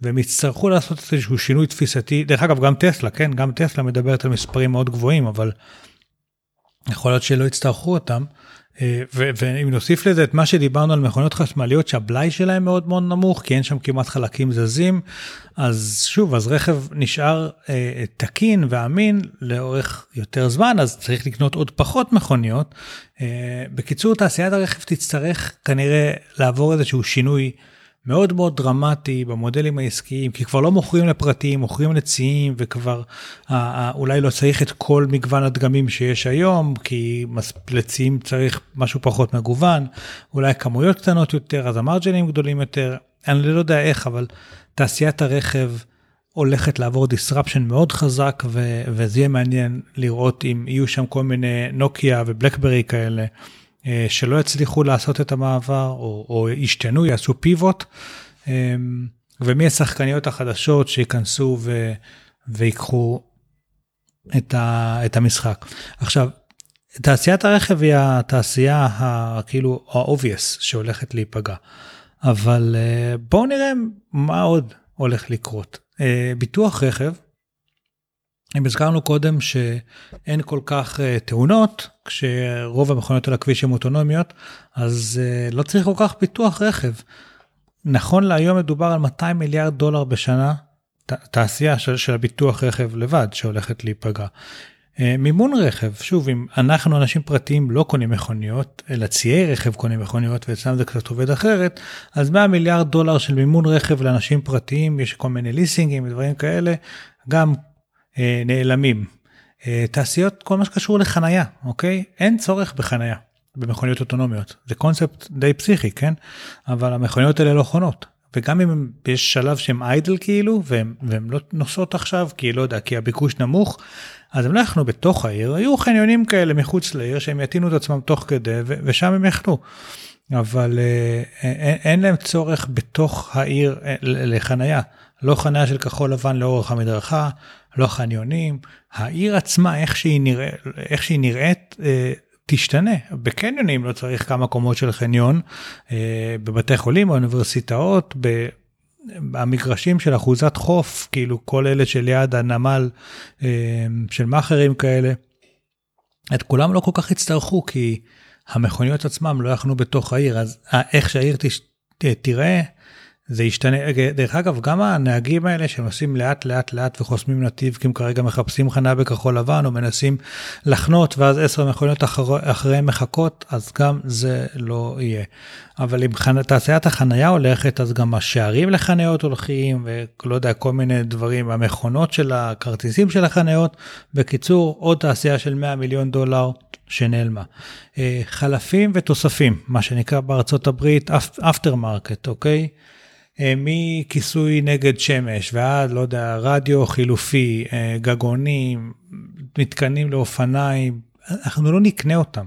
והם יצטרכו לעשות איזשהו שינוי תפיסתי, דרך אגב גם טסלה, כן, גם טסלה מדברת על מספרים מאוד גבוהים, אבל יכול להיות שלא יצטרכו אותם. אה, ואם נוסיף לזה את מה שדיברנו על מכוניות חשמליות שהבלאי שלהם מאוד מאוד נמוך כי אין שם כמעט חלקים זזים אז שוב אז רכב נשאר אה, תקין ואמין לאורך יותר זמן אז צריך לקנות עוד פחות מכוניות. אה, בקיצור תעשיית הרכב תצטרך כנראה לעבור איזשהו שינוי. מאוד מאוד דרמטי במודלים העסקיים, כי כבר לא מוכרים לפרטיים, מוכרים לציים, וכבר אה, אה, אולי לא צריך את כל מגוון הדגמים שיש היום, כי לציים צריך משהו פחות מגוון, אולי כמויות קטנות יותר, אז המרג'נים גדולים יותר, אני לא יודע איך, אבל תעשיית הרכב הולכת לעבור disruption מאוד חזק, ו- וזה יהיה מעניין לראות אם יהיו שם כל מיני נוקיה ובלקברי כאלה. אה, שלא יצליחו לעשות את המעבר או, או ישתנו, יעשו פיבוט, אמ, ומי השחקניות החדשות שייכנסו ו, ויקחו את, ה, את המשחק. עכשיו, תעשיית הרכב היא התעשייה הכאילו ה-obvious שהולכת להיפגע, אבל אה, בואו נראה מה עוד הולך לקרות. אה, ביטוח רכב אם הזכרנו קודם שאין כל כך uh, תאונות, כשרוב המכוניות על הכביש הן אוטונומיות, אז uh, לא צריך כל כך פיתוח רכב. נכון להיום מדובר על 200 מיליארד דולר בשנה, תעשייה של, של הביטוח רכב לבד שהולכת להיפגע. Uh, מימון רכב, שוב, אם אנחנו אנשים פרטיים לא קונים מכוניות, אלא ציי רכב קונים מכוניות ואצלם זה קצת עובד אחרת, אז 100 מיליארד דולר של מימון רכב לאנשים פרטיים, יש כל מיני ליסינגים ודברים כאלה, גם אה, נעלמים. אה, תעשיות, כל מה שקשור לחנייה, אוקיי? אין צורך בחנייה במכוניות אוטונומיות. זה קונספט די פסיכי, כן? אבל המכוניות האלה לא חונות. וגם אם יש שלב שהם איידל כאילו, והם לא נוסעות עכשיו, כי לא יודע, כי הביקוש נמוך, אז הם לא יכלו בתוך העיר, היו חניונים כאלה מחוץ לעיר שהם יטעינו את עצמם תוך כדי, ו- ושם הם יכלו. אבל אה, אין, אין להם צורך בתוך העיר לחנייה. לא חניה של כחול לבן לאורך המדרכה, לא חניונים, העיר עצמה, איך שהיא, נרא... איך שהיא נראית, אה, תשתנה. בקניונים לא צריך כמה קומות של חניון, אה, בבתי חולים, באוניברסיטאות, במגרשים של אחוזת חוף, כאילו כל אלה שליד הנמל אה, של מאכערים כאלה, את כולם לא כל כך יצטרכו, כי המכוניות עצמם לא יחנו בתוך העיר, אז איך שהעיר תש... תראה, זה ישתנה, דרך אגב גם הנהגים האלה שנוסעים לאט לאט לאט וחוסמים נתיב כי הם כרגע מחפשים חנה בכחול לבן או מנסים לחנות ואז עשר מכוניות אחר, אחריהם מחכות אז גם זה לא יהיה. אבל אם חנ... תעשיית החנייה הולכת אז גם השערים לחניות הולכים ולא יודע כל מיני דברים המכונות של הכרטיסים של החניות בקיצור עוד תעשייה של 100 מיליון דולר שנעלמה. אה, חלפים ותוספים מה שנקרא בארצות הברית aftermarket אוקיי. אה, מכיסוי נגד שמש ועד, לא יודע, רדיו חילופי, אה, גגונים, מתקנים לאופניים, אנחנו לא נקנה אותם.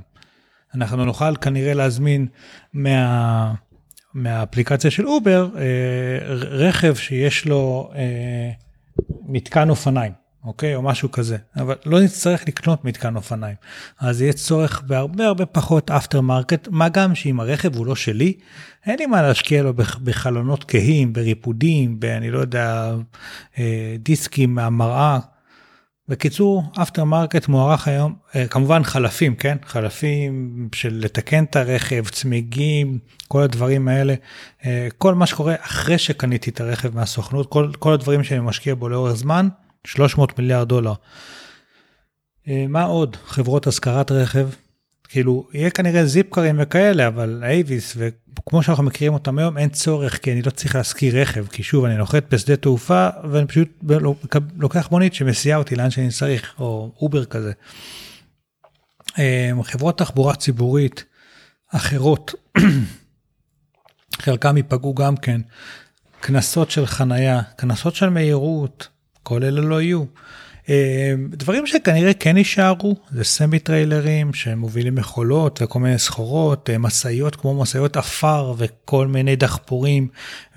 אנחנו נוכל כנראה להזמין מה, מהאפליקציה של אובר אה, רכב שיש לו מתקן אופניים. אוקיי? או משהו כזה. אבל לא נצטרך לקנות מתקן אופניים. אז יהיה צורך בהרבה הרבה פחות aftermarket, מה גם שאם הרכב הוא לא שלי, אין לי מה להשקיע לו בחלונות כהים, בריפודים, אני לא יודע, אה, דיסקים מהמראה. בקיצור, aftermarket מוערך היום, אה, כמובן חלפים, כן? חלפים של לתקן את הרכב, צמיגים, כל הדברים האלה. אה, כל מה שקורה אחרי שקניתי את הרכב מהסוכנות, כל, כל הדברים שאני משקיע בו לאורך זמן, 300 מיליארד דולר. אה, מה עוד? חברות השכרת רכב, כאילו, יהיה כנראה זיפקרים וכאלה, אבל אייביס, וכמו שאנחנו מכירים אותם היום, אין צורך, כי אני לא צריך להשכיר רכב, כי שוב, אני נוחת בשדה תעופה, ואני פשוט לוקח מונית שמסיעה אותי לאן שאני צריך, או אובר כזה. אמ, חברות תחבורה ציבורית אחרות, (coughs) חלקם ייפגעו גם כן, קנסות של חנייה, קנסות של מהירות, כל אלה לא יהיו. אמ, דברים שכנראה כן יישארו זה סמי טריילרים שמובילים מכולות וכל מיני סחורות, אה, משאיות כמו משאיות עפר וכל מיני דחפורים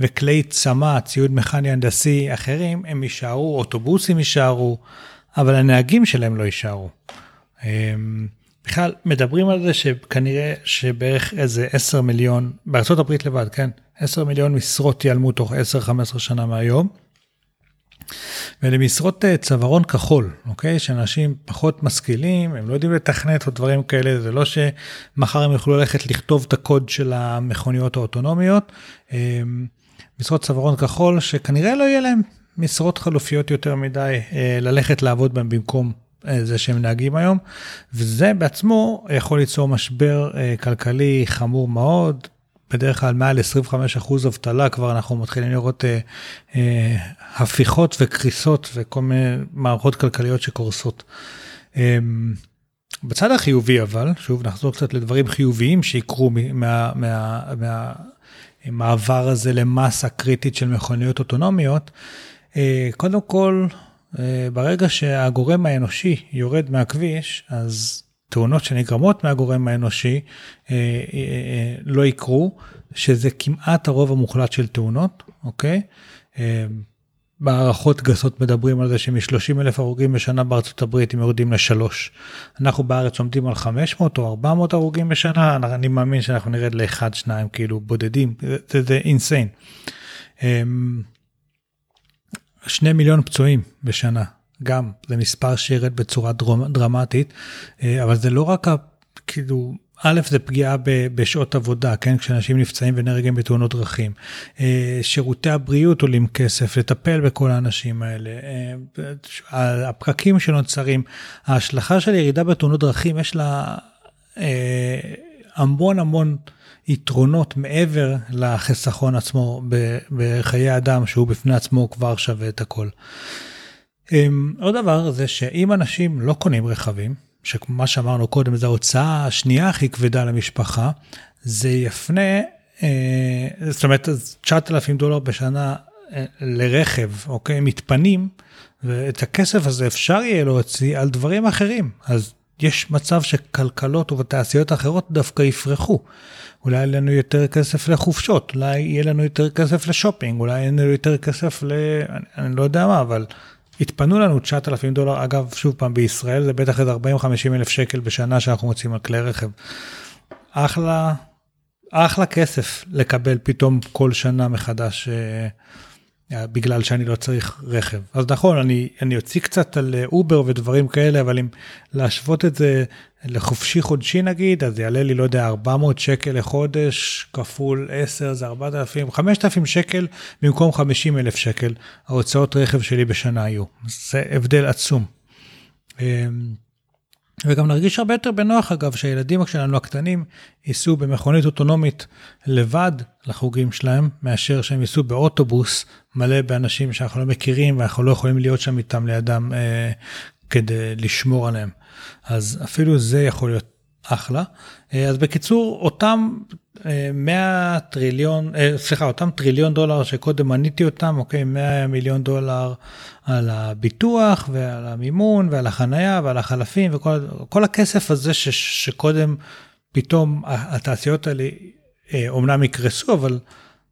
וכלי צמא, ציוד מכני הנדסי אחרים, הם יישארו, אוטובוסים יישארו, אבל הנהגים שלהם לא יישארו. אמ, בכלל מדברים על זה שכנראה שבערך איזה 10 מיליון, בארה"ב לבד, כן? 10 מיליון משרות ייעלמו תוך 10-15 שנה מהיום. ולמשרות אה, צווארון כחול, אוקיי? שאנשים פחות משכילים, הם לא יודעים לתכנת או דברים כאלה, זה לא שמחר הם יוכלו ללכת לכתוב את הקוד של המכוניות האוטונומיות. אה, משרות צווארון כחול שכנראה לא יהיה להם משרות חלופיות יותר מדי אה, ללכת לעבוד בהם במקום זה שהם נהגים היום, וזה בעצמו יכול ליצור משבר כלכלי חמור מאוד, בדרך כלל מעל 25% אבטלה, כבר אנחנו מתחילים לראות אה, אה, הפיכות וקריסות וכל מיני מערכות כלכליות שקורסות. אה, בצד החיובי אבל, שוב נחזור קצת לדברים חיוביים שיקרו מה, מה, מה הזה למסה קריטית של מכוניות אוטונומיות, אה, קודם כל, אה, ברגע שהגורם האנושי יורד מהכביש, אז תאונות שנגרמות מהגורם האנושי אה, אה, אה, לא יקרו, שזה כמעט הרוב המוחלט של תאונות, אוקיי? בהערכות גסות מדברים על זה שמ-30 אלף הרוגים בשנה בארצות הברית הם יורדים לשלוש. אנחנו בארץ עומדים על 500 או 400 הרוגים בשנה, אני מאמין שאנחנו נרד לאחד, שניים, כאילו בודדים, זה, זה אינסיין. אה, שני מיליון פצועים בשנה, גם זה מספר שירד בצורה דרמטית, אה, אבל זה לא רק, כאילו, א', זה פגיעה בשעות עבודה, כן? כשאנשים נפצעים ונהרגים בתאונות דרכים. אה, שירותי הבריאות עולים כסף, לטפל בכל האנשים האלה. אה, הפקקים שנוצרים, ההשלכה של ירידה בתאונות דרכים, יש לה המון המון יתרונות מעבר לחיסכון עצמו בחיי אדם, שהוא בפני עצמו כבר שווה את הכל. Um, עוד דבר זה שאם אנשים לא קונים רכבים, שכמו שאמרנו קודם, זו ההוצאה השנייה הכי כבדה למשפחה, זה יפנה, uh, זאת אומרת, 9,000 דולר בשנה uh, לרכב, אוקיי, מתפנים, ואת הכסף הזה אפשר יהיה להוציא על דברים אחרים. אז יש מצב שכלכלות ובתעשיות אחרות דווקא יפרחו. אולי יהיה לנו יותר כסף לחופשות, אולי יהיה לנו יותר כסף לשופינג, אולי יהיה לנו יותר כסף ל... אני, אני לא יודע מה, אבל התפנו לנו 9,000 דולר, אגב, שוב פעם, בישראל זה בטח איזה 40-50 אלף שקל בשנה שאנחנו מוציאים על כלי רכב. אחלה, אחלה כסף לקבל פתאום כל שנה מחדש. אה, בגלל שאני לא צריך רכב. אז נכון, אני, אני אוציא קצת על אובר אה, ודברים כאלה, אבל אם להשוות את זה לחופשי חודשי נגיד, אז יעלה לי, לא יודע, 400 שקל לחודש, כפול 10 זה 4,000, 5,000 שקל במקום 50 אלף שקל, ההוצאות רכב שלי בשנה היו. זה הבדל עצום. וגם נרגיש הרבה יותר בנוח אגב שהילדים שלנו הקטנים ייסעו במכונית אוטונומית לבד לחוגים שלהם מאשר שהם ייסעו באוטובוס מלא באנשים שאנחנו לא מכירים ואנחנו לא יכולים להיות שם איתם לידם אה, כדי לשמור עליהם. אז אפילו זה יכול להיות אחלה. אה, אז בקיצור אותם 100 אה, טריליון, אה, סליחה, אותם טריליון דולר שקודם מניתי אותם, אוקיי, 100 מיליון דולר על הביטוח ועל המימון ועל החנייה ועל החלפים וכל הכסף הזה ש, שקודם פתאום התעשיות האלה אומנם יקרסו, אבל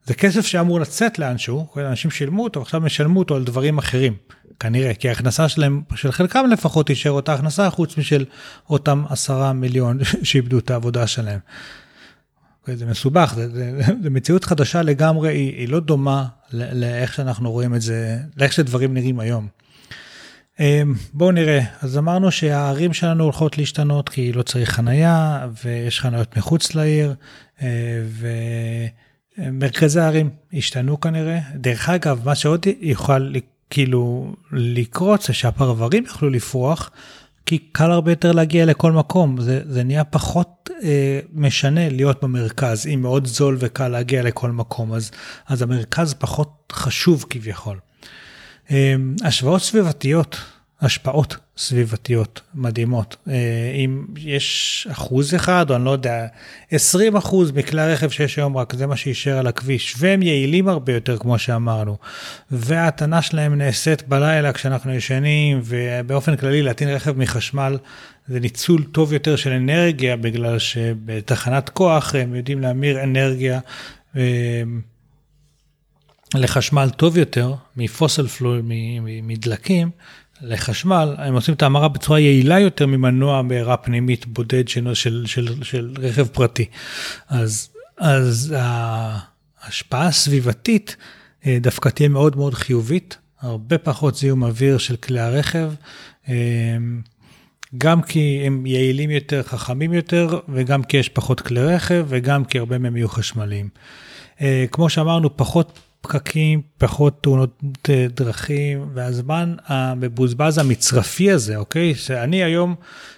זה כסף שאמור לצאת לאנשהו, אנשים שילמו אותו, עכשיו משלמו אותו על דברים אחרים, כנראה, כי ההכנסה שלהם, של חלקם לפחות תישאר אותה הכנסה, חוץ משל אותם עשרה מיליון (laughs) שאיבדו את העבודה שלהם. זה מסובך, זה, זה, (laughs) זה מציאות חדשה לגמרי, היא, היא לא דומה לאיך שאנחנו רואים את זה, לאיך שדברים נראים היום. בואו נראה, אז אמרנו שהערים שלנו הולכות להשתנות כי לא צריך חנייה ויש חניות מחוץ לעיר ומרכזי הערים השתנו כנראה. דרך אגב, מה שעוד יוכל כאילו לקרות זה שהפרברים יוכלו לפרוח כי קל הרבה יותר להגיע לכל מקום, זה, זה נהיה פחות אה, משנה להיות במרכז, אם מאוד זול וקל להגיע לכל מקום, אז, אז המרכז פחות חשוב כביכול. אה, השוואות סביבתיות, השפעות סביבתיות מדהימות. אה, אם יש אחוז אחד, או אני לא יודע, 20 אחוז מכלי הרכב שיש היום, רק זה מה שישאר על הכביש, והם יעילים הרבה יותר, כמו שאמרנו, וההטענה שלהם נעשית בלילה כשאנחנו ישנים, ובאופן כללי להטעין רכב מחשמל זה ניצול טוב יותר של אנרגיה, בגלל שבתחנת כוח הם יודעים להמיר אנרגיה. לחשמל טוב יותר מפוסל פלוי, מדלקים, לחשמל, הם עושים את ההמרה בצורה יעילה יותר ממנוע בעירה פנימית בודד של, של, של, של רכב פרטי. אז, אז ההשפעה הסביבתית אה, דווקא תהיה מאוד מאוד חיובית, הרבה פחות זיהום אוויר של כלי הרכב, אה, גם כי הם יעילים יותר, חכמים יותר, וגם כי יש פחות כלי רכב, וגם כי הרבה מהם יהיו חשמליים. אה, כמו שאמרנו, פחות פקקים, פחות תאונות אה, דרכים, והזמן המבוזבז המצרפי הזה, אוקיי? שאני היום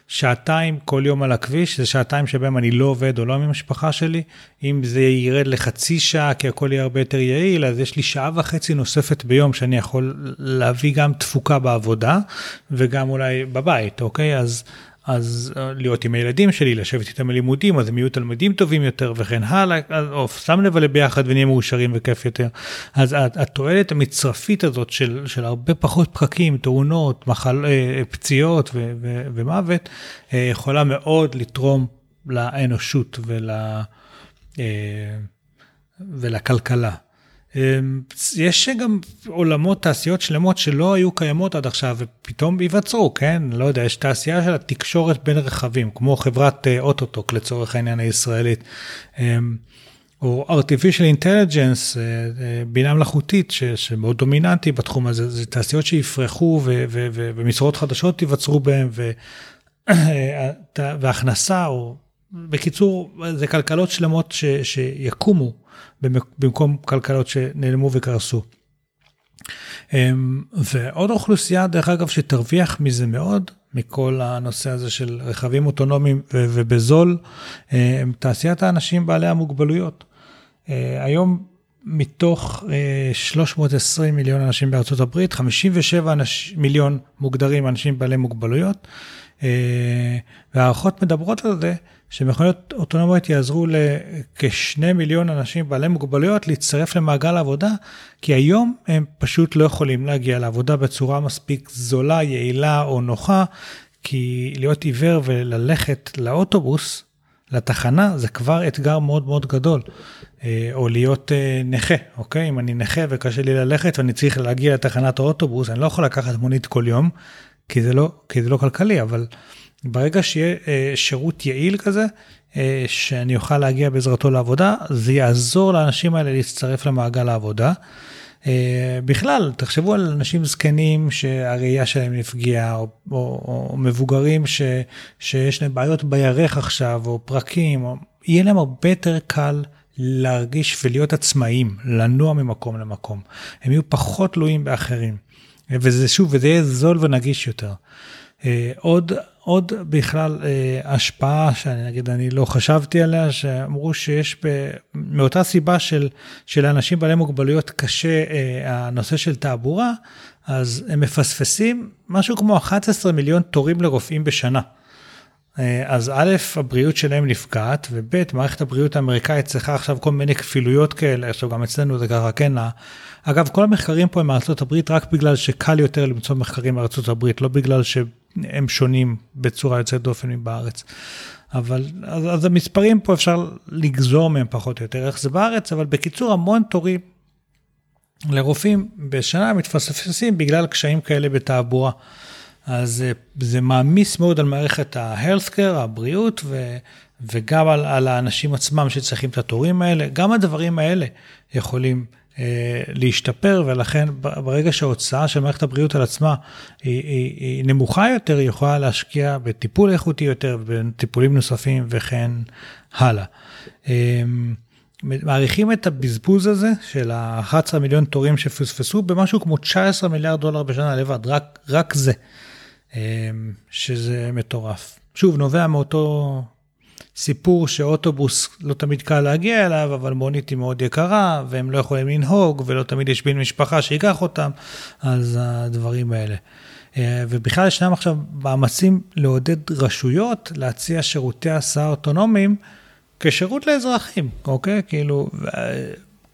שעתיים כל יום על הכביש, זה שעתיים שבהם אני לא עובד או לא עם המשפחה שלי. אם זה ירד לחצי שעה, כי הכל יהיה הרבה יותר יעיל, אז יש לי שעה וחצי נוספת ביום שאני יכול להביא גם תפוקה בעבודה, וגם אולי בבית, אוקיי? אז... אז אה, להיות עם הילדים שלי, לשבת איתם בלימודים, אז הם יהיו תלמידים טובים יותר וכן הלאה, או סתם נבלה ביחד ונהיה מאושרים וכיף יותר. אז התועלת המצרפית הזאת של, של הרבה פחות פקקים, תאונות, מחל, אה, פציעות ו, ו, ומוות, אה, יכולה מאוד לתרום לאנושות ול, ולכלכלה. אמ, יש גם עולמות, תעשיות שלמות שלא היו קיימות עד עכשיו ופתאום ייווצרו, כן? לא יודע, יש תעשייה של התקשורת בין רכבים, כמו חברת אה, אוטוטוק לצורך העניין הישראלית, אמ, או artificial intelligence, אה, אה, בינה מלאכותית, שמאוד דומיננטי בתחום הזה, זה תעשיות שיפרחו ומשרות חדשות ייווצרו בהן, והכנסה, או בקיצור, זה כלכלות שלמות ש, שיקומו במקום כלכלות שנעלמו וקרסו. אמ, ועוד אוכלוסייה, דרך אגב, שתרוויח מזה מאוד, מכל הנושא הזה של רכבים אוטונומיים ובזול, אה, הם תעשיית האנשים בעלי המוגבלויות. אה, היום מתוך 320 אה, מיליון אנשים בארצות הברית, 57 אנש, מיליון מוגדרים אנשים בעלי מוגבלויות, והערכות מדברות על זה שמכוניות אוטונומיות יעזרו לכשני מיליון אנשים בעלי מוגבלויות להצטרף למעגל העבודה, כי היום הם פשוט לא יכולים להגיע לעבודה בצורה מספיק זולה, יעילה או נוחה, כי להיות עיוור וללכת לאוטובוס, לתחנה, זה כבר אתגר מאוד מאוד גדול. אה, או להיות אה, נכה, אוקיי? אם אני נכה וקשה לי ללכת ואני צריך להגיע לתחנת האוטובוס, אני לא יכול לקחת מונית כל יום, כי זה לא, כי זה לא כלכלי, אבל... ברגע שיהיה אה, שירות יעיל כזה, אה, שאני אוכל להגיע בעזרתו לעבודה, זה יעזור לאנשים האלה להצטרף למעגל העבודה. אה, בכלל, תחשבו על אנשים זקנים שהראייה שלהם נפגעה, או, או, או מבוגרים ש, שיש להם בעיות בירך עכשיו, או פרקים, או, יהיה להם הרבה יותר קל להרגיש ולהיות עצמאים, לנוע ממקום למקום. הם יהיו פחות תלויים באחרים. וזה שוב, וזה יהיה זול ונגיש יותר. אה, עוד, עוד בכלל אה, השפעה שאני נגיד אני לא חשבתי עליה, שאמרו שיש ב, מאותה סיבה של, של אנשים בעלי מוגבלויות קשה אה, הנושא של תעבורה, אז הם מפספסים משהו כמו 11 מיליון תורים לרופאים בשנה. אז א', הבריאות שלהם נפגעת, וב', מערכת הבריאות האמריקאית צריכה עכשיו כל מיני כפילויות כאלה, עכשיו גם אצלנו זה ככה, כן, אגב, כל המחקרים פה הם מארצות הברית רק בגלל שקל יותר למצוא מחקרים מארצות הברית, לא בגלל ש... הם שונים בצורה יוצאת דופן מבארץ. אבל אז, אז המספרים פה אפשר לגזור מהם פחות או יותר איך זה בארץ, אבל בקיצור המון תורים לרופאים בשנה מתפספסים בגלל קשיים כאלה בתעבורה. אז זה מעמיס מאוד על מערכת ה-healthcare, הבריאות, ו, וגם על, על האנשים עצמם שצריכים את התורים האלה. גם הדברים האלה יכולים להשתפר, ולכן ברגע שההוצאה של מערכת הבריאות על עצמה היא, היא, היא נמוכה יותר, היא יכולה להשקיע בטיפול איכותי יותר, בטיפולים נוספים וכן הלאה. מעריכים את הבזבוז הזה של ה-11 מיליון תורים שפספסו במשהו כמו 19 מיליארד דולר בשנה לבד, רק, רק זה, שזה מטורף. שוב, נובע מאותו סיפור שאוטובוס לא תמיד קל להגיע אליו, אבל מונית היא מאוד יקרה, והם לא יכולים לנהוג, ולא תמיד יש בן משפחה שייקח אותם, אז הדברים האלה. ובכלל ישנם עכשיו מאמצים לעודד רשויות להציע שירותי הסעה אוטונומיים כשירות לאזרחים, אוקיי? כאילו,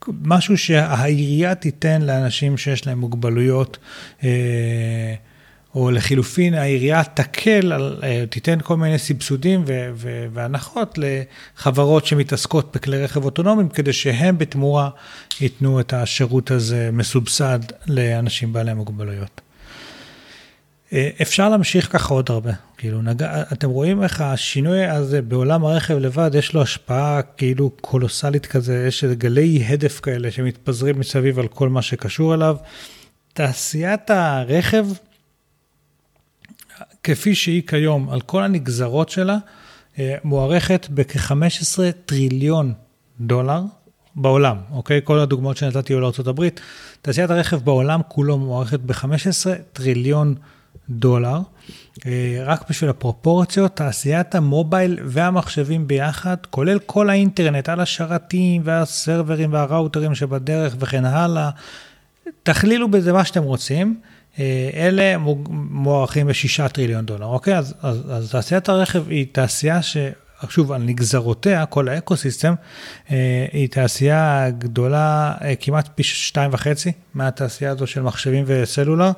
משהו שהעירייה תיתן לאנשים שיש להם מוגבלויות. אה, או לחילופין העירייה תקל, על, אה, תיתן כל מיני סבסודים והנחות לחברות שמתעסקות בכלי רכב אוטונומיים, כדי שהם בתמורה ייתנו את השירות הזה מסובסד לאנשים בעלי מוגבלויות. אה, אפשר להמשיך ככה עוד הרבה, כאילו, נג... אתם רואים איך השינוי הזה בעולם הרכב לבד, יש לו השפעה כאילו קולוסלית כזה, יש גלי הדף כאלה שמתפזרים מסביב על כל מה שקשור אליו. תעשיית הרכב כפי שהיא כיום, על כל הנגזרות שלה, אה, מוערכת בכ-15 טריליון דולר בעולם, אוקיי? כל הדוגמאות שנתתי היו לארה"ב. תעשיית הרכב בעולם כולו מוערכת ב-15 טריליון דולר. אה, רק בשביל הפרופורציות, תעשיית המובייל והמחשבים ביחד, כולל כל האינטרנט על השרתים והסרברים והראוטרים שבדרך וכן הלאה, תכלילו בזה מה שאתם רוצים. אה, אלה מוערכים בשישה טריליון דולר, אוקיי? אז, אז, אז תעשיית הרכב היא תעשייה ש... שוב, על נגזרותיה, כל ה ecosystem, אה, היא תעשייה גדולה אה, כמעט פי שתיים וחצי מהתעשייה הזו של מחשבים וסלולר,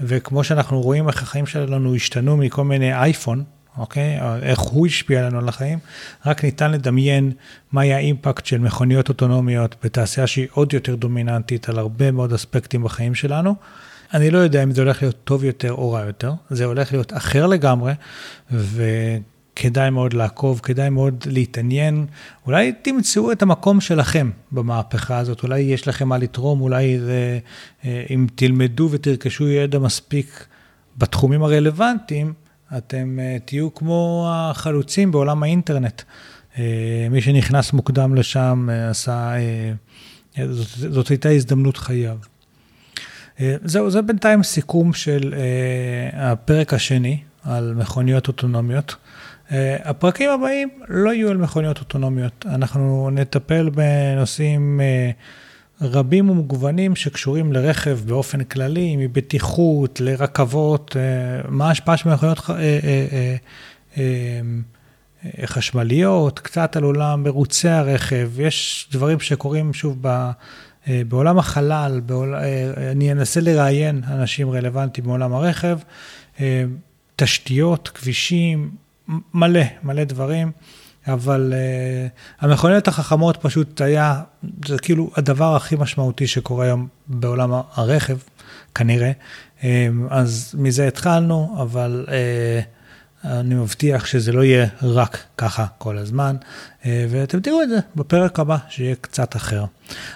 וכמו שאנחנו רואים איך החיים שלנו השתנו מכל מיני אייפון, אוקיי? איך הוא השפיע לנו על החיים, רק ניתן לדמיין מה יהיה ה impact של מכוניות אוטונומיות בתעשייה שהיא עוד יותר דומיננטית על הרבה מאוד אספקטים בחיים שלנו. אני לא יודע אם זה הולך להיות טוב יותר או רע יותר, זה הולך להיות אחר לגמרי, וכדאי מאוד לעקוב, כדאי מאוד להתעניין. אולי תמצאו את המקום שלכם במהפכה הזאת, אולי יש לכם מה לתרום, אולי זה, אה, אם תלמדו ותרכשו ידע מספיק בתחומים הרלוונטיים, אתם אה, תהיו כמו החלוצים בעולם האינטרנט. אה, מי שנכנס מוקדם לשם עשה, זאת, זאת הייתה הזדמנות חייו. אה, זהו, זה בינתיים סיכום של אה, הפרק השני על מכוניות אוטונומיות. אה, הפרקים הבאים לא יהיו על מכוניות אוטונומיות, אנחנו נטפל בנושאים רבים ומגוונים שקשורים לרכב באופן כללי, מבטיחות לרכבות, מה ההשפעה של מכוניות חשמליות, קצת על עולם מרוצי הרכב, יש דברים שקורים שוב ב... אה, בעולם החלל, בעול, אה, אני אנסה לראיין אנשים רלוונטיים בעולם הרכב, אה, תשתיות, כבישים, מלא, מלא דברים, אבל המכוניות החכמות פשוט היה, זה כאילו הדבר הכי משמעותי שקורה היום בעולם הרכב, כנראה. אז מזה התחלנו, אבל... אני מבטיח שזה לא יהיה רק ככה כל הזמן, אה, ואתם תראו את זה בפרק הבא, שיהיה קצת אחר.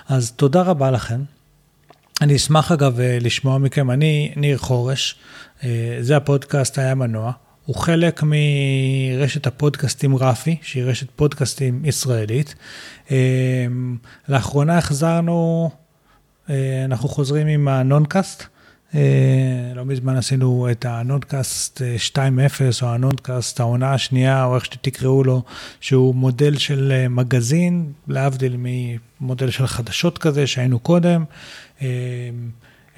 אז תודה רבה לכם. אני אשמח אגב אה, לשמוע מכם, אני ניר חורש, אה, זה הפודקאסט היה מנוע, הוא חלק מרשת הפודקאסטים רפי, שהיא רשת פודקאסטים ישראלית. לאחרונה החזרנו, אנחנו חוזרים עם הנונקאסט. אה, לא מזמן עשינו את הנונקאסט 2.0 אה, או הנונקאסט העונה השנייה, או איך שתקראו לו, שהוא מודל של אה, מגזין, להבדיל ממודל של חדשות כזה שהיינו קודם.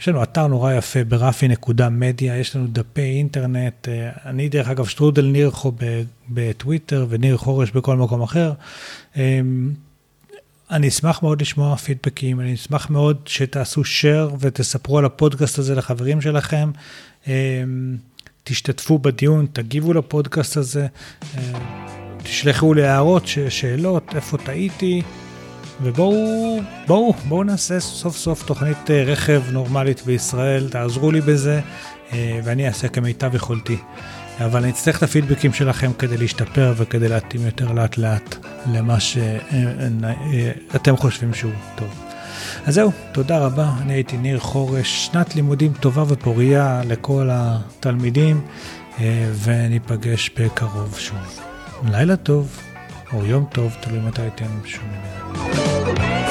יש לנו אתר נורא יפה ברפי.מדיה, יש לנו דפי אינטרנט, אני דרך אגב שטרודל נירחו בטוויטר וניר חורש בכל מקום אחר. אני אשמח מאוד לשמוע פידבקים, אני אשמח מאוד שתעשו share ותספרו על הפודקאסט הזה לחברים שלכם. אמ, תשתתפו בדיון, תגיבו לפודקאסט הזה, אמ, תשלחו לי הערות, שאלות, איפה טעיתי, ובואו, בואו, בואו נעשה סוף סוף תוכנית אה, רכב נורמלית בישראל, תעזרו לי בזה, אה, ואני אעשה כמיטב יכולתי. אבל אני אצטרך את הפידבקים שלכם כדי להשתפר וכדי להתאים יותר לאט לאט למה שאתם חושבים שהוא טוב. אז זהו, תודה רבה, אני הייתי ניר חורש, שנת לימודים טובה ופוריה לכל התלמידים, אה, וניפגש בקרוב שוב. לילה טוב, או יום טוב, תלוי מתי אתם שומעים.